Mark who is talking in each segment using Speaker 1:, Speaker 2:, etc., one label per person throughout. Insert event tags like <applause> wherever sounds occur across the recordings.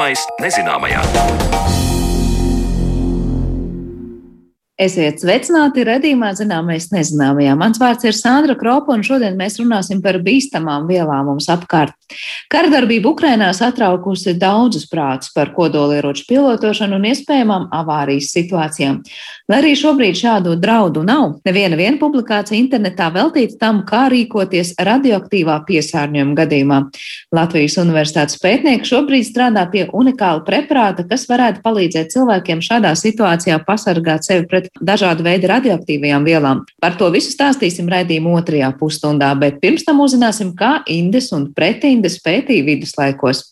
Speaker 1: Zināmais nezināmajā.
Speaker 2: Esiet sveicināti redzījumā zināmais nezināmajā. Mans vārds ir Sandra Kropa, un šodien mēs runāsim par bīstamām vielām mums apkārt. Karadarbība Ukrainā satraukusi daudzus prātus par kodolieroču pilotošanu un iespējamām avārijas situācijām. Lai arī šobrīd šādu draudu nav, neviena viena publikācija internetā veltīta tam, kā rīkoties radioaktīvā piesārņojuma gadījumā. Latvijas universitātes pētnieki šobrīd strādā pie unikāla preparāta, kas varētu palīdzēt cilvēkiem šādā situācijā pasargāt sevi pret dažādu veidu radioaktīvajām vielām. Par to visu stāstīsim raidījuma otrajā pusstundā, bet pirms tam uzzināsim, kā Indes un pretindes pētīja viduslaikos.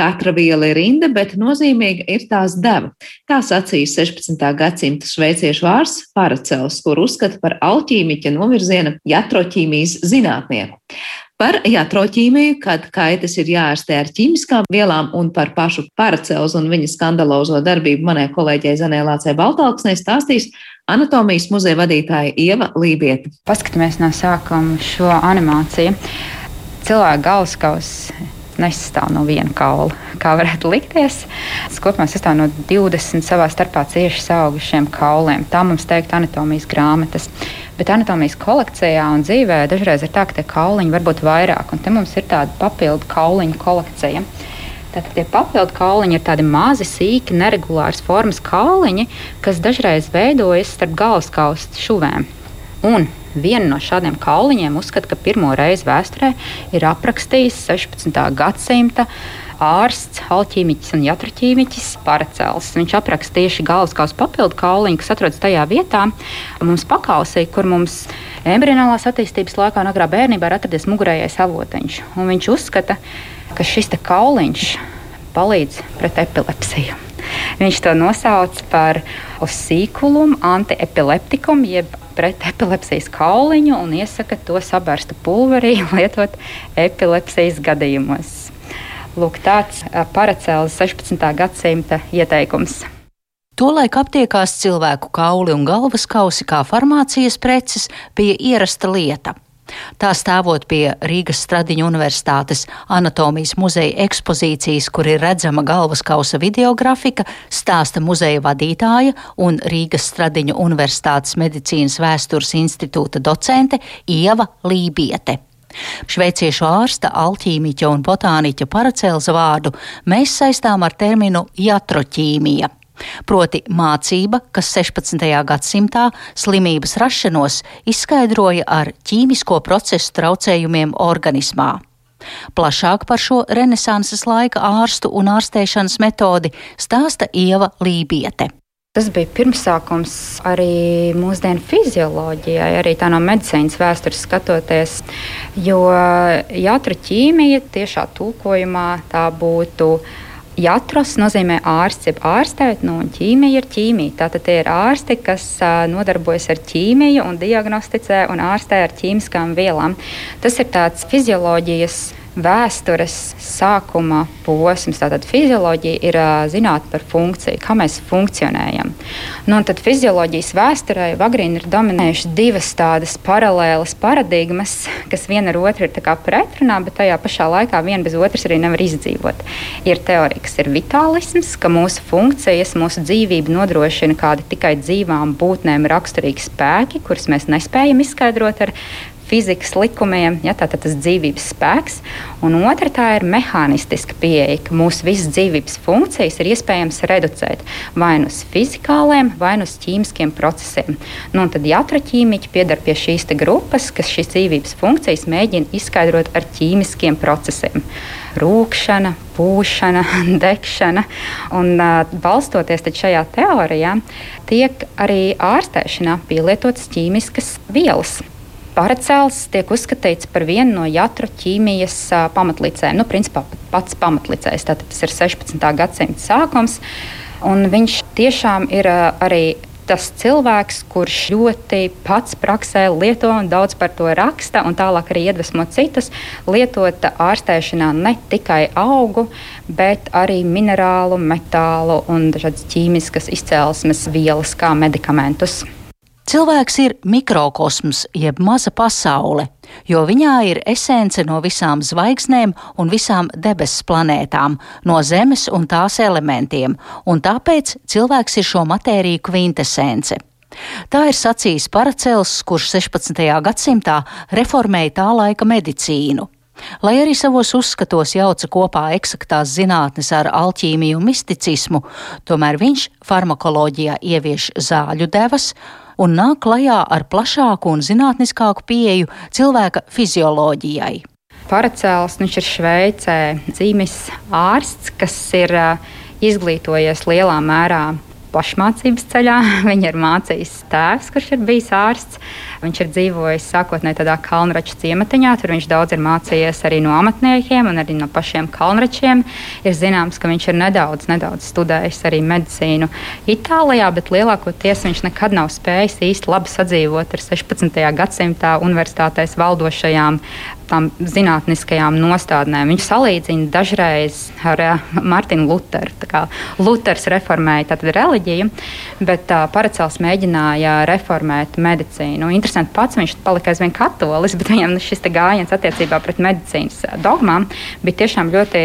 Speaker 2: Katra viela ir rinda, bet nozīmīga ir tās deva. Tā sacīja 16. gadsimta šveiciešu vārds Paracels, kur uzskata par alķīmiķa novirziena jatroķīmijas zinātnieku par jatroķīmiju, kad kaitas ir jāārstē ar ķīmiskām vielām un par pašu paracels un viņa skandalozo darbību manai kolēģei Zanē Lācē Baltalksnē stāstīs anatomijas muzeja vadītāja Ieva Lībieta.
Speaker 3: Paskatāmies no sākuma šo animāciju. Cilvēka galvaskaus nesastāv no viena kaula, kā varētu likties. Tas kopumā sastāv no 20 savā starpā cieši augušiem kauliem. Tā mums teikt anatomijas grāmatas. Bet anatomijas kolekcijā un dzīvē dažreiz ir tā, ka tie kauliņi var būt vairāk, un te mums ir tāda papildu kauliņu kolekcija. Tātad tie papildu kauliņi ir tādi mazi, sīki, neregulāras formas kauliņi, kas dažreiz veidojas starp galvaskausta šuvēm. Un vienu no šādiem kauliņiem uzskata, ka pirmo reizi vēsturē ir aprakstījis 16. gadsimta ārsts, alķīmiķis un jatraķīmiķis Paracels. Viņš apraksta tieši galvaskausa papildu kauliņu, kas atrodas tajā vietā, mums pakausī, kur mums embrionālās attīstības laikā un agrā bērnībā ir atradies mugurējais avotiņš. Viņš uzskata, ka šis kauliņš palīdz pret epilepsiju. Viņš to nosauc par osīkulumu, antiepileptikumu, jeb pret epilepsijas kauliņu un iesaka to sabērstu pulverī <laughs> lietot epilepsijas gadījumos. Lūk, tāds paracēlis 16. gadsimta ieteikums.
Speaker 4: Tolaik aptiekās cilvēku kauli un galvas kausi kā farmācijas preces bija ierasta lieta. Tā stāvot pie Rīgas Stradiņu Universitātes anatomijas muzeja ekspozīcijas, kur ir redzama galvaskausa videografika, stāsta muzeja vadītāja un Rīgas Stradiņu Universitātes medicīnas vēstures institūta docente Ieva Lībiete. Šveiciešu ārsta, alķīmiķa un botāniķa Paracelza vārdu mēs saistām ar terminu jatroķīmija. Proti mācība, kas 16. gadsimtā slimības rašanos izskaidroja ar ķīmisko procesu traucējumiem organismā. Plašāk par šo renesanses laika ārstu un ārstēšanas metodi stāsta Ieva Lībiete.
Speaker 3: Tas bija pirmsākums arī mūsdienu fizioloģijai, arī tā no medicīnas vēstures skatoties. Jo jātra ķīmija tiešā tulkojumā tā būtu. Jatros nozīmē ārsts, jeb ārstēt, nu, un ķīmija ir ķīmija. Tātad tie ir ārsti, kas uh, nodarbojas ar ķīmiju un diagnosticē un ārstē ar ķīmiskām vielām. Tas ir tāds fizioloģijas vēstures sākuma posms. Tātad fizioloģija ir zinātne par funkciju, kā mēs funkcionējam. Nu, tad fizioloģijas vēsturē agrīni ir dominējušas divas tādas paralēlas paradigmas, kas viena ar otru ir pretrunā, bet tajā pašā laikā viena bez otras arī nevar izdzīvot. Ir teorija, kas ir vitālisms, ka mūsu funkcijas, mūsu dzīvību nodrošina kādi tikai dzīvām būtnēm raksturīgi spēki, kurus mēs nespējam izskaidrot ar fizikas likumiem, ja, tātad tas dzīvības spēks. Un otra tā ir mehānistiska pieeja, ka mūsu visas dzīvības funkcijas ir iespējams reducēt vai nu uz fizikāliem, vai nu uz ķīmiskiem procesiem. Nu, tad jatraķīmiķi piedar pie šīs grupas, kas šīs dzīvības funkcijas mēģina izskaidrot ar ķīmiskiem procesiem rūkšana, pūšana, <laughs> degšana. Un, balstoties šajā teorijā, tiek arī ārstēšanā pielietotas ķīmiskas vielas. Paracels tiek uzskatīts par vienu no jatru ķīmijas uh, pamatlicējiem. Nu, principā pats pamatlicējs. Tātad tas ir 16. gadsimta sākums. Viņš tiešām ir uh, arī tas cilvēks, kurš ļoti pats praksē lieto un daudz par to raksta, un tālāk arī iedvesmo citus, lietot ārstēšanā ne tikai augu, bet arī minerālu, metālu un dažādas ķīmiskas izcelsmes vielas kā medikamentus.
Speaker 4: Cilvēks ir mikrokosms, jeb maza pasaule. jo viņā ir esence no visām zvaigznēm un visām debesu planētām, no Zemes un tās elementiem, un tāpēc cilvēks ir šo matēriju kvintesence. Tā ir sacījis Paracels, kurš 16. gadsimtā reformēja tā laika medicīnu. Lai arī savos uzskatos jauca kopā eksaktās zinātnes ar alķīmiju un misticismu, tomēr viņš farmakoloģijā ievieš zāļu devas un nāk klajā ar plašāku un zinātniskāku pieeju cilvēka fizioloģijai.
Speaker 3: Paracels, viņš ir Šveicē dzīves ārsts, kas ir izglītojies lielā mērā pašmācības ceļā. <laughs> Viņu ir mācījis tēvs, kurš ir bijis ārsts. Viņš ir dzīvojis sākotnēji tādā kalnrača ciematiņā. Tur viņš daudz ir mācījies arī no amatniekiem un arī no pašiem kalnračiem. Ir zināms, ka viņš ir nedaudz, nedaudz studējis arī medicīnu Itālijā, bet lielākoties viņš nekad nav spējis īsti labi sadzīvot ar 16. gadsimtā universitātēs valdošajām tām zinātniskajām nostādnēm. Viņš salīdzina dažreiz ar uh, Martinu Lutheru. Luters reformēja reliģiju, bet uh, Paracels mēģināja reformēt medicīnu. Interesanti, pats viņš palika aizvien katolis, bet viņam šis gājiens attiecībā pret medicīnas dogmām bija tiešām ļoti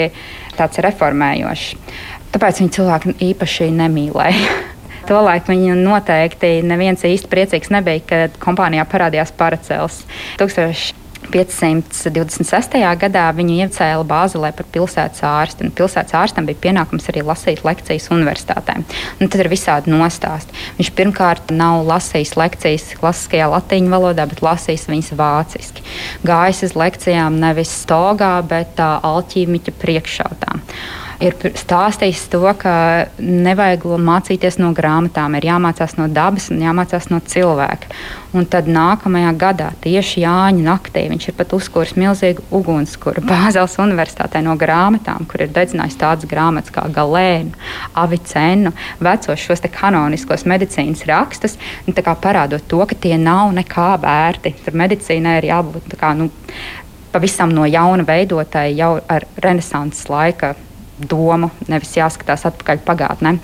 Speaker 3: reformējošs. Tāpēc viņi cilvēku īpaši nemīlēja. <laughs> Tolaik viņu noteikti neviens īsti priecīgs nebija, kad kompānijā parādījās Paracels. 1000 526. gadā viņu iecēla Bāzelē par pilsētas ārstu. Pilsētas ārstam bija pienākums arī lasīt lekcijas universitātēm. Un tad ir visādi nostāsti. Viņš pirmkārt nav lasījis lekcijas klasiskajā latīņu valodā, bet lasījis viņas vāciski. Gājis uz lekcijām nevis stogā, bet uh, alķīmiķa priekšautā ir stāstījis to, ka nevajag mācīties no grāmatām, ir jāmācās no dabas un jāmācās no cilvēka. Un tad nākamajā gadā, tieši Jāņa naktī, viņš ir pat uzkūris milzīgu ugunskura <laughs> Bāzeles universitātē no grāmatām, kur ir dedzinājis tādas grāmatas kā Galēnu, Avicenu, vecos šos kanoniskos medicīnas rakstus, parādot to, ka tie nav nekā vērti. Tur medicīnai ir jābūt kā, nu, pavisam no jauna veidotai jau ar renesanses laika domu, nevis jāskatās atpakaļ pagātnē.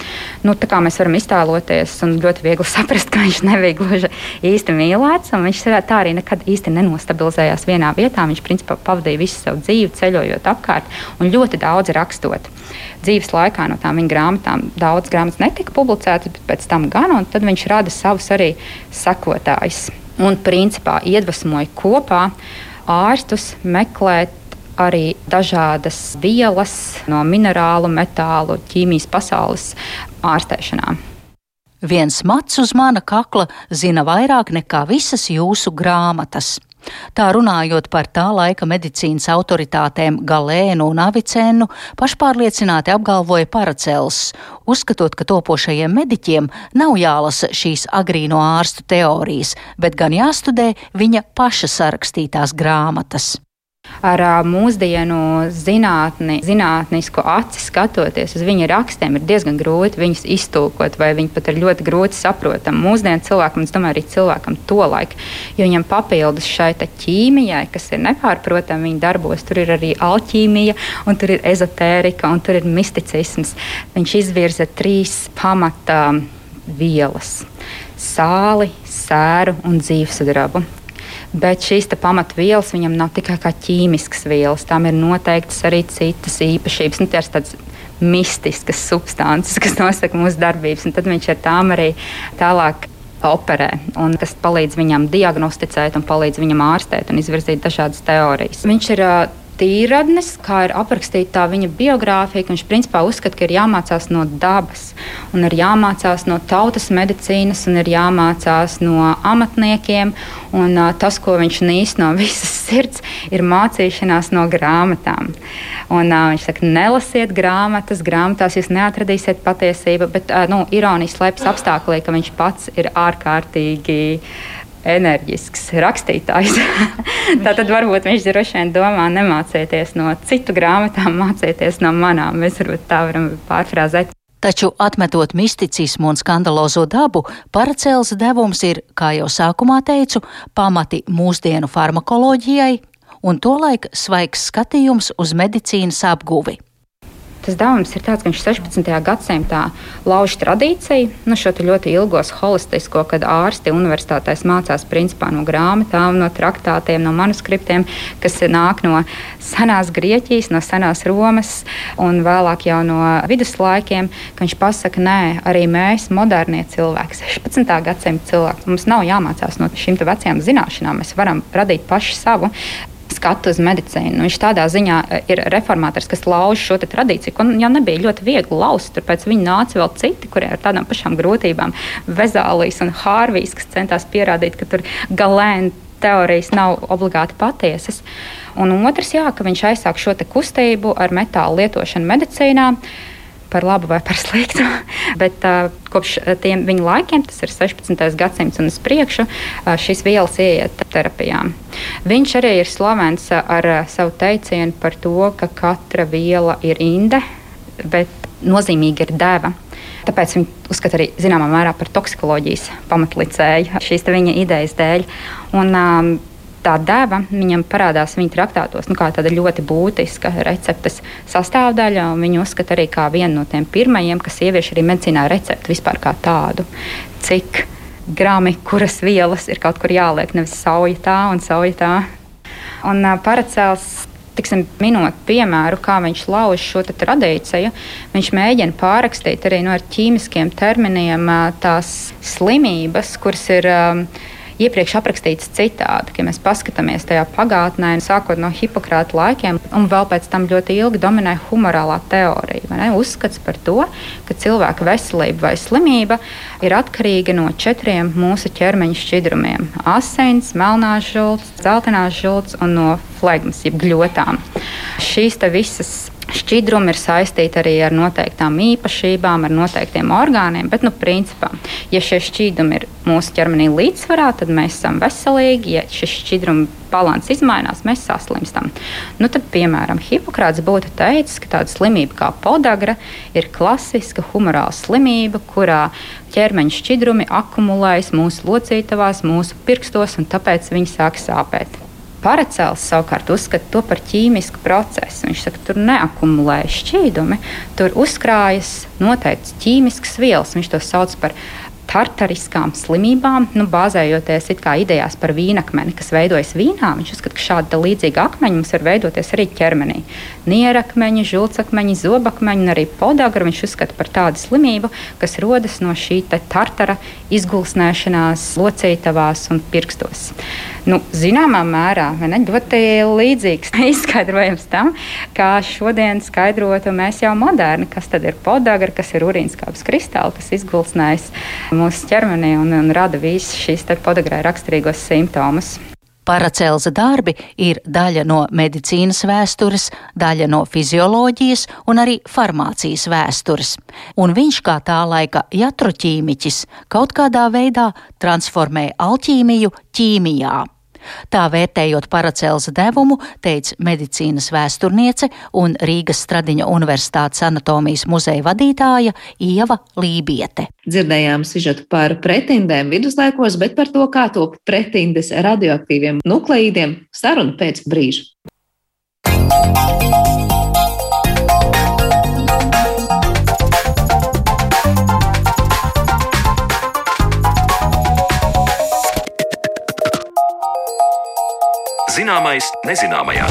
Speaker 3: Nu, tā kā mēs varam iztēloties un ļoti viegli <laughs> saprast, ka viņš nebija gluži īsti mīlēts, un viņš tā arī nekad īsti nenostabilizējās vienā vietā. Viņš principā pavadīja visu savu dzīvi ceļojot apkārt un ļoti daudz rakstot. Dzīves laikā no tām viņa grāmatām daudz grāmatas netika publicētas, bet pēc tam gan, un tad viņš rada savus arī sekotājus. Un principā iedvesmoja kopā ārstus meklēt arī dažādas vielas no minerālu, metālu, ķīmijas pasaules ārstēšanā.
Speaker 4: Viens mats uz mana kakla zina vairāk nekā visas jūsu grāmatas. Tā runājot par tā laika medicīnas autoritātēm Galēnu un Avicēnu, pašpārliecināti apgalvoja Paracels, uzskatot, ka topošajiem mediķiem nav jālasa šīs agrīno ārstu teorijas, bet gan jāstudē viņa paša sarakstītās grāmatas
Speaker 3: ar mūsdienu zinātni, zinātnisku aci skatoties uz viņa rakstiem, ir diezgan grūti viņus iztūkot, vai viņi pat ir ļoti grūti saprotami. Mūsdienu cilvēkam, es domāju, arī cilvēkam to laiku, jo viņam papildus šai ķīmijai, kas ir nepārprotama viņa darbos, tur ir arī alķīmija, un tur ir ezotērika, un tur ir misticisms. Viņš izvirza trīs pamata vielas - sāli, sēru un dzīvesudrabu bet šīs pamatvielas viņam nav tikai kā ķīmiskas vielas, tām ir noteiktas arī citas īpašības. Nu, mistiskas substances, kas <laughs> nosaka mūsu darbības, un tad viņš ar tām arī tālāk operē. Tas palīdz viņam diagnosticēt, un palīdz viņam ārstēt un izvirzīt dažādas teorijas. Viņš ir tīradnis, kā ir aprakstīta viņa biogrāfija, viņš principā uzskata, ka ir jāmācās no dabas, un ir jāmācās no tautas medicīnas, un ir jāmācās no amatniekiem. Un, uh, tas, ko viņš nīst no <laughs> visas sirds, ir mācīšanās no grāmatām. Un, uh, viņš saka, nelasiet grāmatas, grāmatās jūs neatradīsiet patiesību, bet uh, nu, ironijas slēpjas apstākļā, ka viņš pats ir ārkārtīgi enerģisks rakstītājs. <laughs> Tad varbūt viņš droši vien domā nemācīties no citu grāmatām, mācīties no manām. Mēs varbūt tā varam pārfrāzēt.
Speaker 4: Taču, atmetot misticismu un skandalozo dabu, paracels devums ir, kā jau sākumā teicu, pamati mūsdienu farmakoloģijai un tolaik svaigs skatījums uz medicīnas apguvi.
Speaker 3: Tas devums ir tāds, ka viņš 16. gadsimtā lauž tradīciju, nu, šo ļoti ilgos holistisko, kad ārsti universitātēs mācās principā no grāmatām, no traktātiem, no manuskriptiem, kas nāk no senās Grieķijas, no senās Romas un vēlāk jau no viduslaikiem. Viņš pasaka, nē, arī mēs, modernie cilvēki, 16. gadsimta cilvēki, mums nav jāmācās no šīm vecajām zināšanām. Mēs varam radīt pašu savu skatu uz medicīnu. Nu, viņš tādā ziņā e, ir reformātors, kas lauž šo tradīciju, ko jau nebija ļoti viegli lauzt. Turpēc viņi nāca vēl citi, kuriem ar tādām pašām grūtībām, Vezālijas un Hārvijas, kas centās pierādīt, ka tur galēni teorijas nav obligāti patiesas. Un otrs, jā, ka viņš aizsāk šo kustību ar metālu lietošanu medicīnā. Uh, par labu vai par sliktu. <laughs> Bet uh, kopš tiem viņa laikiem, tas ir 16. gadsimts un uz priekšu, uh, šīs vielas ieiet terapijā. Viņš arī ir slavens ar uh, savu teicienu par to, ka katra viela ir inde, bet nozīmīga ir deva. Tāpēc viņi uzskata arī zināmā mērā par toksikoloģijas pamatlicēju šīs viņa idejas dēļ. Un, um, tā deva viņam parādās viņa traktātos nu, kā tāda ļoti būtiska receptes sastāvdaļa. Viņu uzskata arī kā vienu no tiem pirmajiem, kas ievieš arī medicīnā recepti vispār kā tādu. Cik grami, kuras vielas ir kaut kur jāliek, nevis sauja tā un sauja tā. Un paracels tiksim, minot piemēru, kā viņš lauž šo tradīciju, viņš mēģina pārrakstīt arī no nu, ķīmiskiem terminiem tās slimības, kuras ir. Um, iepriekš aprakstīts citādi. Ja mēs paskatāmies tajā pagātnē, sākot no Hipokrāta laikiem, un vēl pēc tam ļoti ilgi dominē humorālā teorija. Uzskats par to, ka cilvēka veselība vai slimība ir atkarīga no četriem mūsu ķermeņa šķidrumiem - asins, melnās žults, dzeltenās žults un no flegmas, jeb gļotām. Šīs visas Šķidrumi ir saistīti arī ar noteiktām īpašībām, ar noteiktiem orgāniem, bet, nu, principā, ja šie šķīdumi ir mūsu ķermenī līdzsvarā, tad mēs esam veselīgi. Ja šis šķidrumu balans mainās, mēs saslimstam. Nu, tad, piemēram, Hipokrāts būtu teicis, ka tāda slimība kā podagra ir klasiska humorāla slimība, kurā ķermeņa šķidrumi akumulējas mūsu locītavās, mūsu pirkstos, un tāpēc viņi sāk sāpēt. Paracels savukārt uzskata to par ķīmisku procesu. Viņš saka, tur neakumulējas šķīdumi, tur uzkrājas noteikts ķīmisks vielas. Viņš to sauc par tartariskām slimībām, nu, bāzējoties idejās par vīnakmeni, kas veidojas vīnā. Viņš uzskata, ka šāda līdzīga akmeņa mums var veidoties arī ķermenī. Nierakmeņi, žultsakmeņi, zobakmeņi un arī podagra viņš uzskata par tādu slimību, kas rodas no šī tartara izgulsnēšanās locītavās un pirkstos. Nu, zināmā mērā ne, ļoti līdzīgs <laughs> izskaidrojums tam, kā šodien skaidrotu mēs jau moderni, kas tad ir podagra, kas ir urīnskāpes kristāli, kas izgulsnējas mūsu ķermenī un, un rada visas šīs podagrai raksturīgos simptomus.
Speaker 4: Paracelza darbi ir daļa no medicīnas vēstures, daļa no fizioloģijas un arī farmācijas vēstures, un viņš kā tā laika jatroķīmiķis kaut kādā veidā transformē alķīmiju ķīmijā. Tā vērtējot Paracelsa devumu, teica medicīnas vēsturniece un Rīgas Stradiņa Universitātes anatomijas muzeja vadītāja Ieva Lībiete.
Speaker 2: Dzirdējām sižetu par pretindēm viduslaikos, bet par to, kā top pretindes radioaktīviem nukleīdiem, saruna pēc brīža. Zināmais nezināmajā.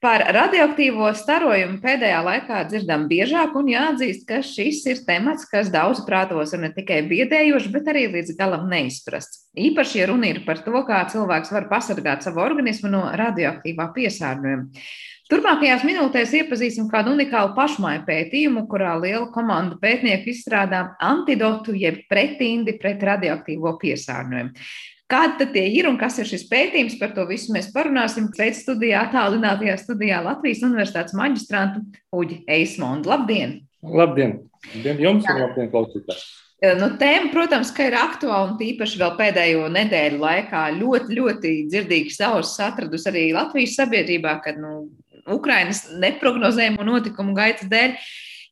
Speaker 2: Par radioaktīvo starojumu pēdējā laikā dzirdam biežāk, un jāatzīst, ka šis ir temats, kas daudz prātos ir ne tikai biedējošs, bet arī līdz galam neizprasts. Īpaši, ja runa ir par to, kā cilvēks var pasargāt savu organismu no radioaktīvā piesārņojuma. Turpmākajās minūtēs iepazīsim kādu unikālu pašmāju pētījumu, kurā liela komanda pētnieku izstrādā antidotu jeb pretindi pret radioaktīvo piesārņojumu. Kādi tad tie ir un kas ir šis pētījums? Par to visu mēs parunāsim pēc studijā, attālinātajā studijā Latvijas Universitātes maģistrātu Uģi Eismondu. Labdien!
Speaker 1: Labdien! Labdien jums Jā. un labdien klausītājiem!
Speaker 2: Nu, tēma, protams, ir aktuāla un tīpaši vēl pēdējo nedēļu laikā ļoti, ļoti dzirdīgi savus atradusi arī Latvijas sabiedrībā, kad nu, Ukrainas neprognozējumu notikumu gaitas dēļ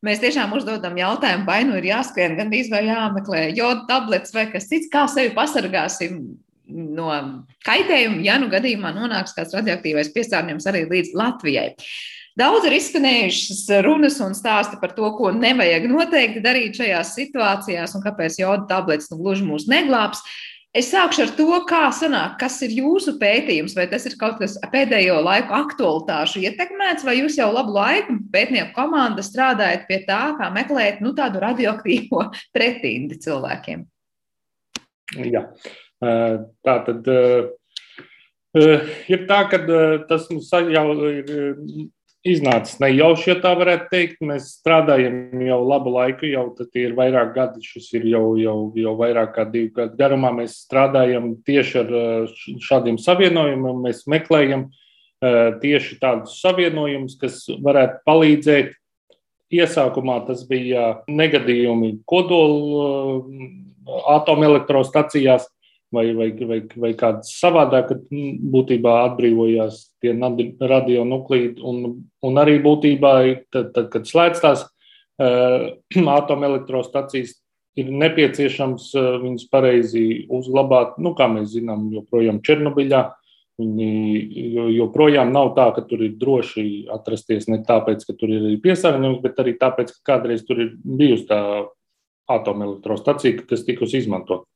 Speaker 2: mēs tiešām uzdodam jautājumu, vai nu ir jāskrien, gan arī jāmeklē jodu tabletes vai kas cits, kā sevi pasargāsim no kaitējuma, ja nu gadījumā nonāks kāds radioaktīvais piesārņojums arī līdz Latvijai. Daudz ir izskanējušas runas un stāsti par to, ko nevajag noteikti darīt šajās situācijās un kāpēc joda tabletes nu, gluži mūs neglābs. Es sākšu ar to, kā sanāk, kas ir jūsu pētījums, vai tas ir kaut kas pēdējo laiku aktualitāšu ietekmēts, vai jūs jau labu laiku pētnieku komanda strādājat pie tā, kā meklēt nu, tādu radioaktīvo <laughs> pretindi cilvēkiem?
Speaker 1: Jā, tā tad ir tā, ka tas mums jau ir iznācis nejauši, ja tā varētu teikt. Mēs strādājam jau labu laiku, jau ir vairāk gadi, šis ir jau, jau, jau vairāk kā divu gadu garumā. Mēs strādājam tieši ar šādiem savienojumiem, mēs meklējam tieši tādus savienojumus, kas varētu palīdzēt. Iesākumā tas bija negadījumi kodola atomelektrostacijās, vai, vai, vai, vai kāds savādāk, kad būtībā atbrīvojās tie radionuklīdi. Un, un arī būtībā, tad, tad kad slēdz tās uh, <clears throat> atomelektrostacijas, ir nepieciešams uh, viņus pareizi uzglabāt. Nu, kā mēs zinām, joprojām Černobiļā. Viņi joprojām nav tā, ka tur ir droši atrasties ne tāpēc, ka tur ir piesārņojums, bet arī tāpēc, ka kādreiz tur ir bijusi tā atomelektrostacija, kas tikusi izmantota.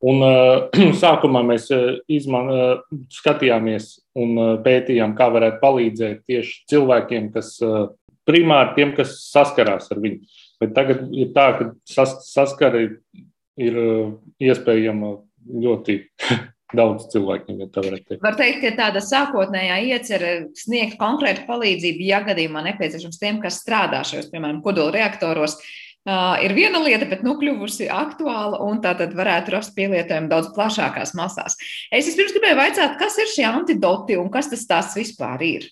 Speaker 1: Un, uh, <clears throat> sākumā mēs uh, izman, uh, skatījāmies un pētījām, kā varētu palīdzēt tieši cilvēkiem, kas primāri tiem, kas saskarās ar viņu. Bet tagad ir tā, ka sas, saskara ir, iespējama ļoti <laughs> daudz cilvēkiem, ja tā varētu teikt.
Speaker 2: Var teikt, ka tāda sākotnējā iecerē sniegt konkrētu palīdzību, ja gadījumā nepieciešams tiem, kas strādā šajos, piemēram, kodola reaktoros, uh, ir viena lieta, bet nu kļuvusi aktuāla un tā tad varētu rast pielietojumu daudz plašākās masās. Es vispirms gribēju vaicāt, kas ir šie antidoti un kas tas tās vispār ir?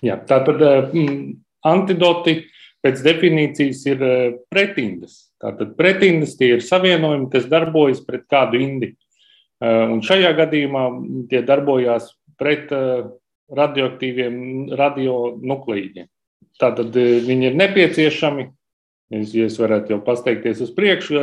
Speaker 1: Jā, tātad mm, antidoti pēc definīcijas ir pretindas. Tātad pretindas tie ir savienojumi, kas darbojas pret kādu indi. Un šajā gadījumā tie darbojās pret radioaktīviem radionuklīdiem. Tātad viņi ir nepieciešami ja es varētu jau pasteikties uz priekšu,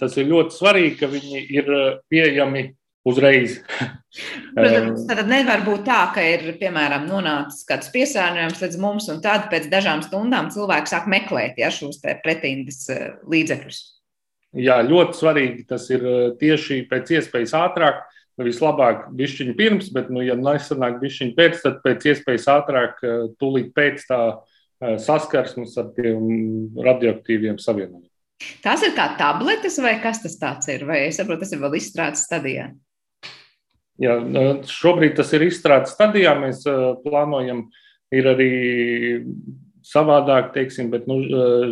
Speaker 1: tas ir ļoti svarīgi, ka viņi ir pieejami uzreiz. <laughs>
Speaker 2: Protams, tad nevar būt tā, ka ir, piemēram, nonācis kāds piesārņojums līdz mums, un tad pēc dažām stundām cilvēks sāk meklēt ja, šos pretindas līdzekļus.
Speaker 1: Jā, ļoti svarīgi tas ir tieši pēc iespējas ātrāk. Vislabāk bišķiņu pirms, bet, nu, ja nesanāk bišķiņu pēc, tad pēc iespējas ātrāk, tūlīt pēc Eh, saskarsmes ar tiem radioaktīviem savienojumiem.
Speaker 2: Tas ir kā tabletes, vai kas tas ir? Vai es saprotu, tas ir vēl izstrādes stadijā?
Speaker 1: Jā, eh, šobrīd tas ir izstrādes stadijā. Mēs eh, plānojam, ir arī savādāk, teiksim, bet nu,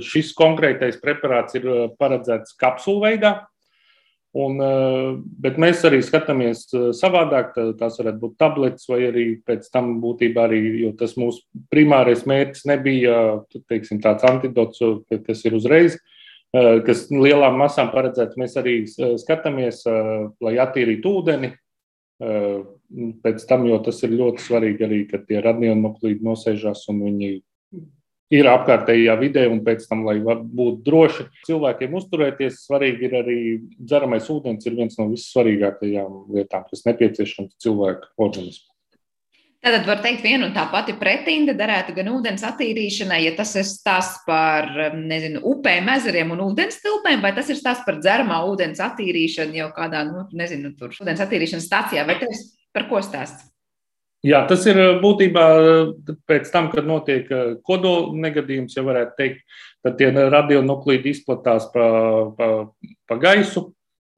Speaker 1: šis konkrētais preparāts ir paredzēts kapsulu veidā. Un, eh, bet mēs arī skatāmies eh, savādāk. Tās varētu būt tabletes, vai arī pēc tam būtībā arī, jo tas mūsu primārais mērķis nebija teiksim, tāds antidots, kas ir uzreiz, eh, kas lielām masām paredzēts. Mēs arī skatāmies, lai attīrītu ūdeni. Pēc tam, jo tas ir ļoti svarīgi arī, kad tie radionuklīdi nosēžās un viņi ir apkārtējā vidē, un pēc tam, lai būtu droši cilvēkiem uzturēties, svarīgi ir arī dzeramais ūdens, ir viens no vissvarīgākajām lietām, kas nepieciešams cilvēku organismam.
Speaker 2: Tātad var teikt, viena un tā pati pretinde derētu gan ūdens attīrīšanai, ja tas ir stāsts par nezinu, upēm, ezeriem un ūdens tilpēm, vai tas ir stāsts par dzeramā ūdens attīrīšanu jau kādā, nu, nezinu, tur ūdens attīrīšanas stācijā, vai tas par ko stāsts?
Speaker 1: Jā, tas ir eh, būtībā eh, pēc tam, kad notiek eh, kodola negadījums, ja varētu teikt, tad tie radionuklīdi izplatās pa, pa, pa gaisu.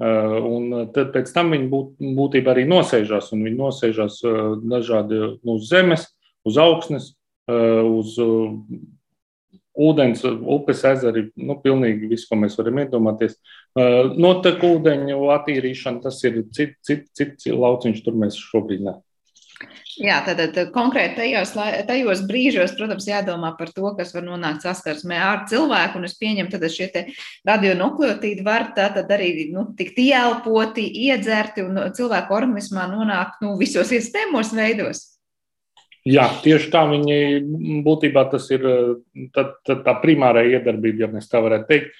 Speaker 1: Un tad pēc tam viņi būt, būtībā arī nosēžās, un viņi nosēžās dažādi uz zemes, uz augsnes, uz ūdens, upes, ezeri, nu, pilnīgi viss, ko mēs varam iedomāties. Notek ūdeņu attīrīšana, tas ir cits cit, cit lauciņš, tur mēs šobrīd neesam.
Speaker 2: Jā, tātad konkrēti tajos, tajos brīžos, protams, jādomā par to, kas var nonākt saskarsmē ar cilvēku. Un es pieņemu, ka šie radionukleotīdi var tātad arī nu, tikt ieelpoti, iedzerti un cilvēku organismā nonākt nu, visos iespējamos veidos.
Speaker 1: Jā, tieši tā viņi būtībā tas ir tā, tā, tā primārā iedarbība, ja mēs tā varētu teikt,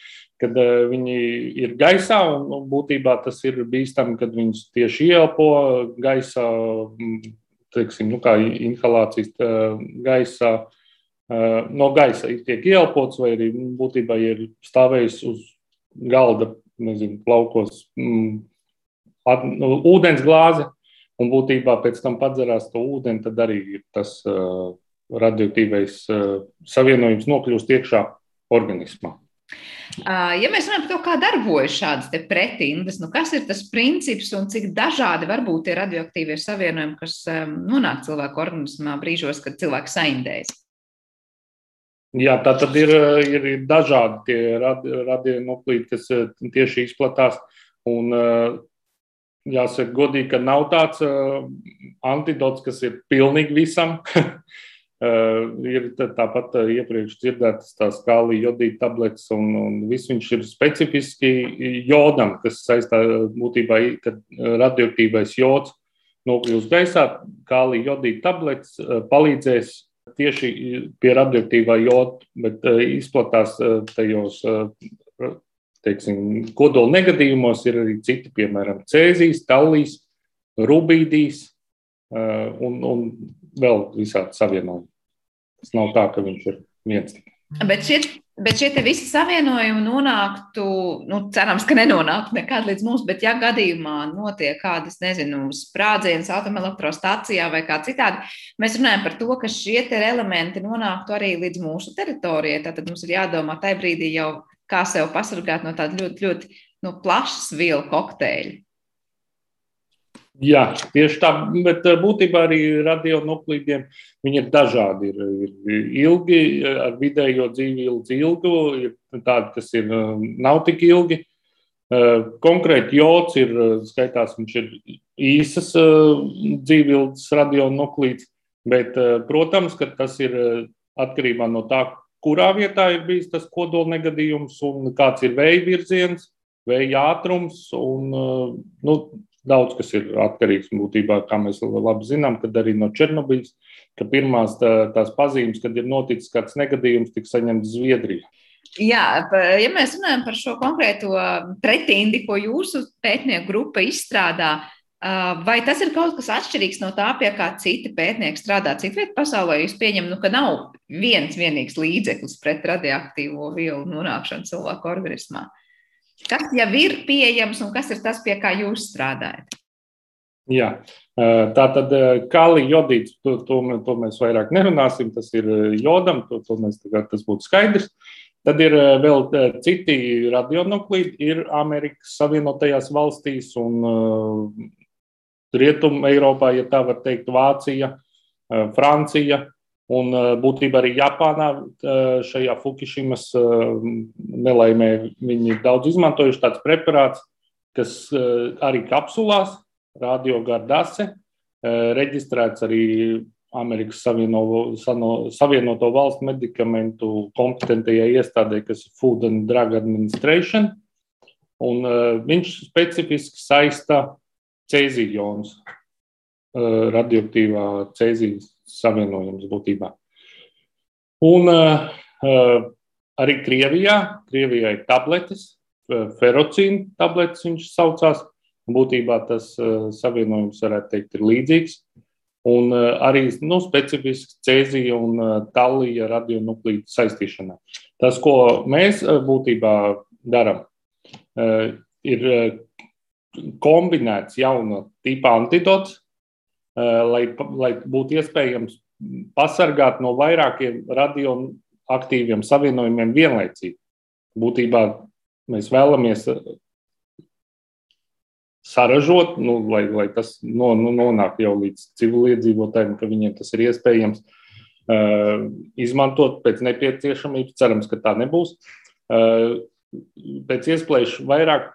Speaker 1: kad viņi ir gaisā, un būtībā tas ir bīstami, kad viņus tieši ieelpo gaisā, teiksim, nu, inhalācijas gaisā. No gaisa tiek ieelpots, vai arī būtībā ir stāvējis uz galda, nezinu, plaukos mm, at, nu, ūdens glāzi, un būtībā pēc tam padzerās to ūdeni, tad arī tas radioaktīvais savienojums nokļūst iekšā organismā.
Speaker 2: Ja mēs runājam par to, kā darbojas šādas pretindas, nu kas ir tas princips un cik dažādi var būt tie radioaktīvie savienojumi, kas nonāk cilvēku organismā brīžos, kad cilvēks saindējas?
Speaker 1: Jā, tā tad ir, ir, dažādi tie radionuklīdi, kas tieši izplatās. Un, jāsaka, godīgi, ka nav tāds antidots, kas ir pilnīgi visam. <laughs> Ir tāpat iepriekš dzirdētas tās kālija jodīta tabletes, un, un viss viņš ir specifiski jodam, kas saistā būtībā, kad radioaktīvais jods nokļūst gaisā, kālija jodīta tabletes palīdzēs tieši pie radioaktīvā joda, bet izplatās tajos, teiksim, kodola negadījumos ir arī citi, piemēram, cēzijas, tallīs, rubīdīs un, un vēl visādi savienojumi. Tas nav tā, ka viņš ir viens tikai.
Speaker 2: Bet šie, bet šie visi savienojumi nonāktu, nu, cerams, ka nenonāktu nekad līdz mums, bet ja gadījumā notiek kādas, nezinu, sprādzienas atomelektrostācijā vai kā citādi, mēs runājam par to, ka šie elementi nonāktu arī līdz mūsu teritorijai. Tad mums ir jādomā tajā brīdī jau, kā sev pasargāt no tāda ļoti, ļoti nu, plašas vielu kokteļa.
Speaker 1: Jā, tieši tā, bet eh, būtībā arī radionuklīdiem viņi ir dažādi. Ir, ir ilgi, ar vidējo dzīvi ilgi, ilgu, ir tādi, kas ir, eh, nav tik ilgi. Eh, konkrēti jods ir, skaitās, viņš ir īsas dzīvības radionuklīds, bet, protams, ka tas ir atkarībā no tā, kurā vietā ir bijis tas kodola negadījums un kāds ir vēja virziens, vēja ātrums un, nu, Daudz kas ir atkarīgs būtībā, kā mēs labi zinām, kad arī no Černobiļas, ka pirmās tā, tās pazīmes, kad ir noticis kāds negadījums, tika saņemts Zviedrijā.
Speaker 2: Jā, ja mēs runājam par šo konkrēto pretindi, ko jūsu pētnieku grupa izstrādā, vai tas ir kaut kas atšķirīgs no tā, pie kā citi pētnieki strādā citvietā pasaulē? Jūs pieņemat, nu, ka nav viens vienīgs līdzeklis pret radioaktīvo vielu nonākšanu cilvēku organismā. Kas jau ir pieejams un kas ir tas, pie kā jūs strādājat?
Speaker 1: Jā, tā tad kāli jodīts, to, to, to mēs vairāk nerunāsim, tas ir jodam, to, to mēs tagad tas būtu skaidrs. Tad ir vēl citi radionuklīdi, ir Amerikas Savienotajās valstīs un Rietumē, Eiropā, ja tā var teikt, Vācija, Francija, Un eh, būtībā arī Japānā eh, šajā Fukushimas eh, nelaimē viņi ir daudz izmantojuši tāds preparāts, kas arī kapsulās, radiogardase, reģistrēts arī Amerikas Savienoto, Savienoto Valstu medikamentu kompetentajai iestādē, kas ir Food and Drug Administration. Un, uh, viņš specifiski saista cēzījonus, uh, radioaktīvā cēzijas savienojums būtībā. Un uh, arī Krievijā, ir tabletes, ferocīna tabletes viņš saucās. Būtībā tas uh, savienojums, varētu teikt, ir līdzīgs. Un uh, arī nu, specifiski cēzija un uh, talija radionuklīdu saistīšanā. Tas, ko mēs uh, būtībā darām, ir kombinēts jauna tipa antidots, lai, lai būtu iespējams pasargāt no vairākiem radioaktīviem savienojumiem vienlaicīgi. Būtībā mēs vēlamies eh, saražot, nu, lai, lai tas no, nu, nonāk jau līdz civiliedzīvotājiem, ka viņiem tas ir iespējams uh, izmantot pēc nepieciešamības. Cerams, ka tā nebūs. Uh, pēc iespējas vairāk,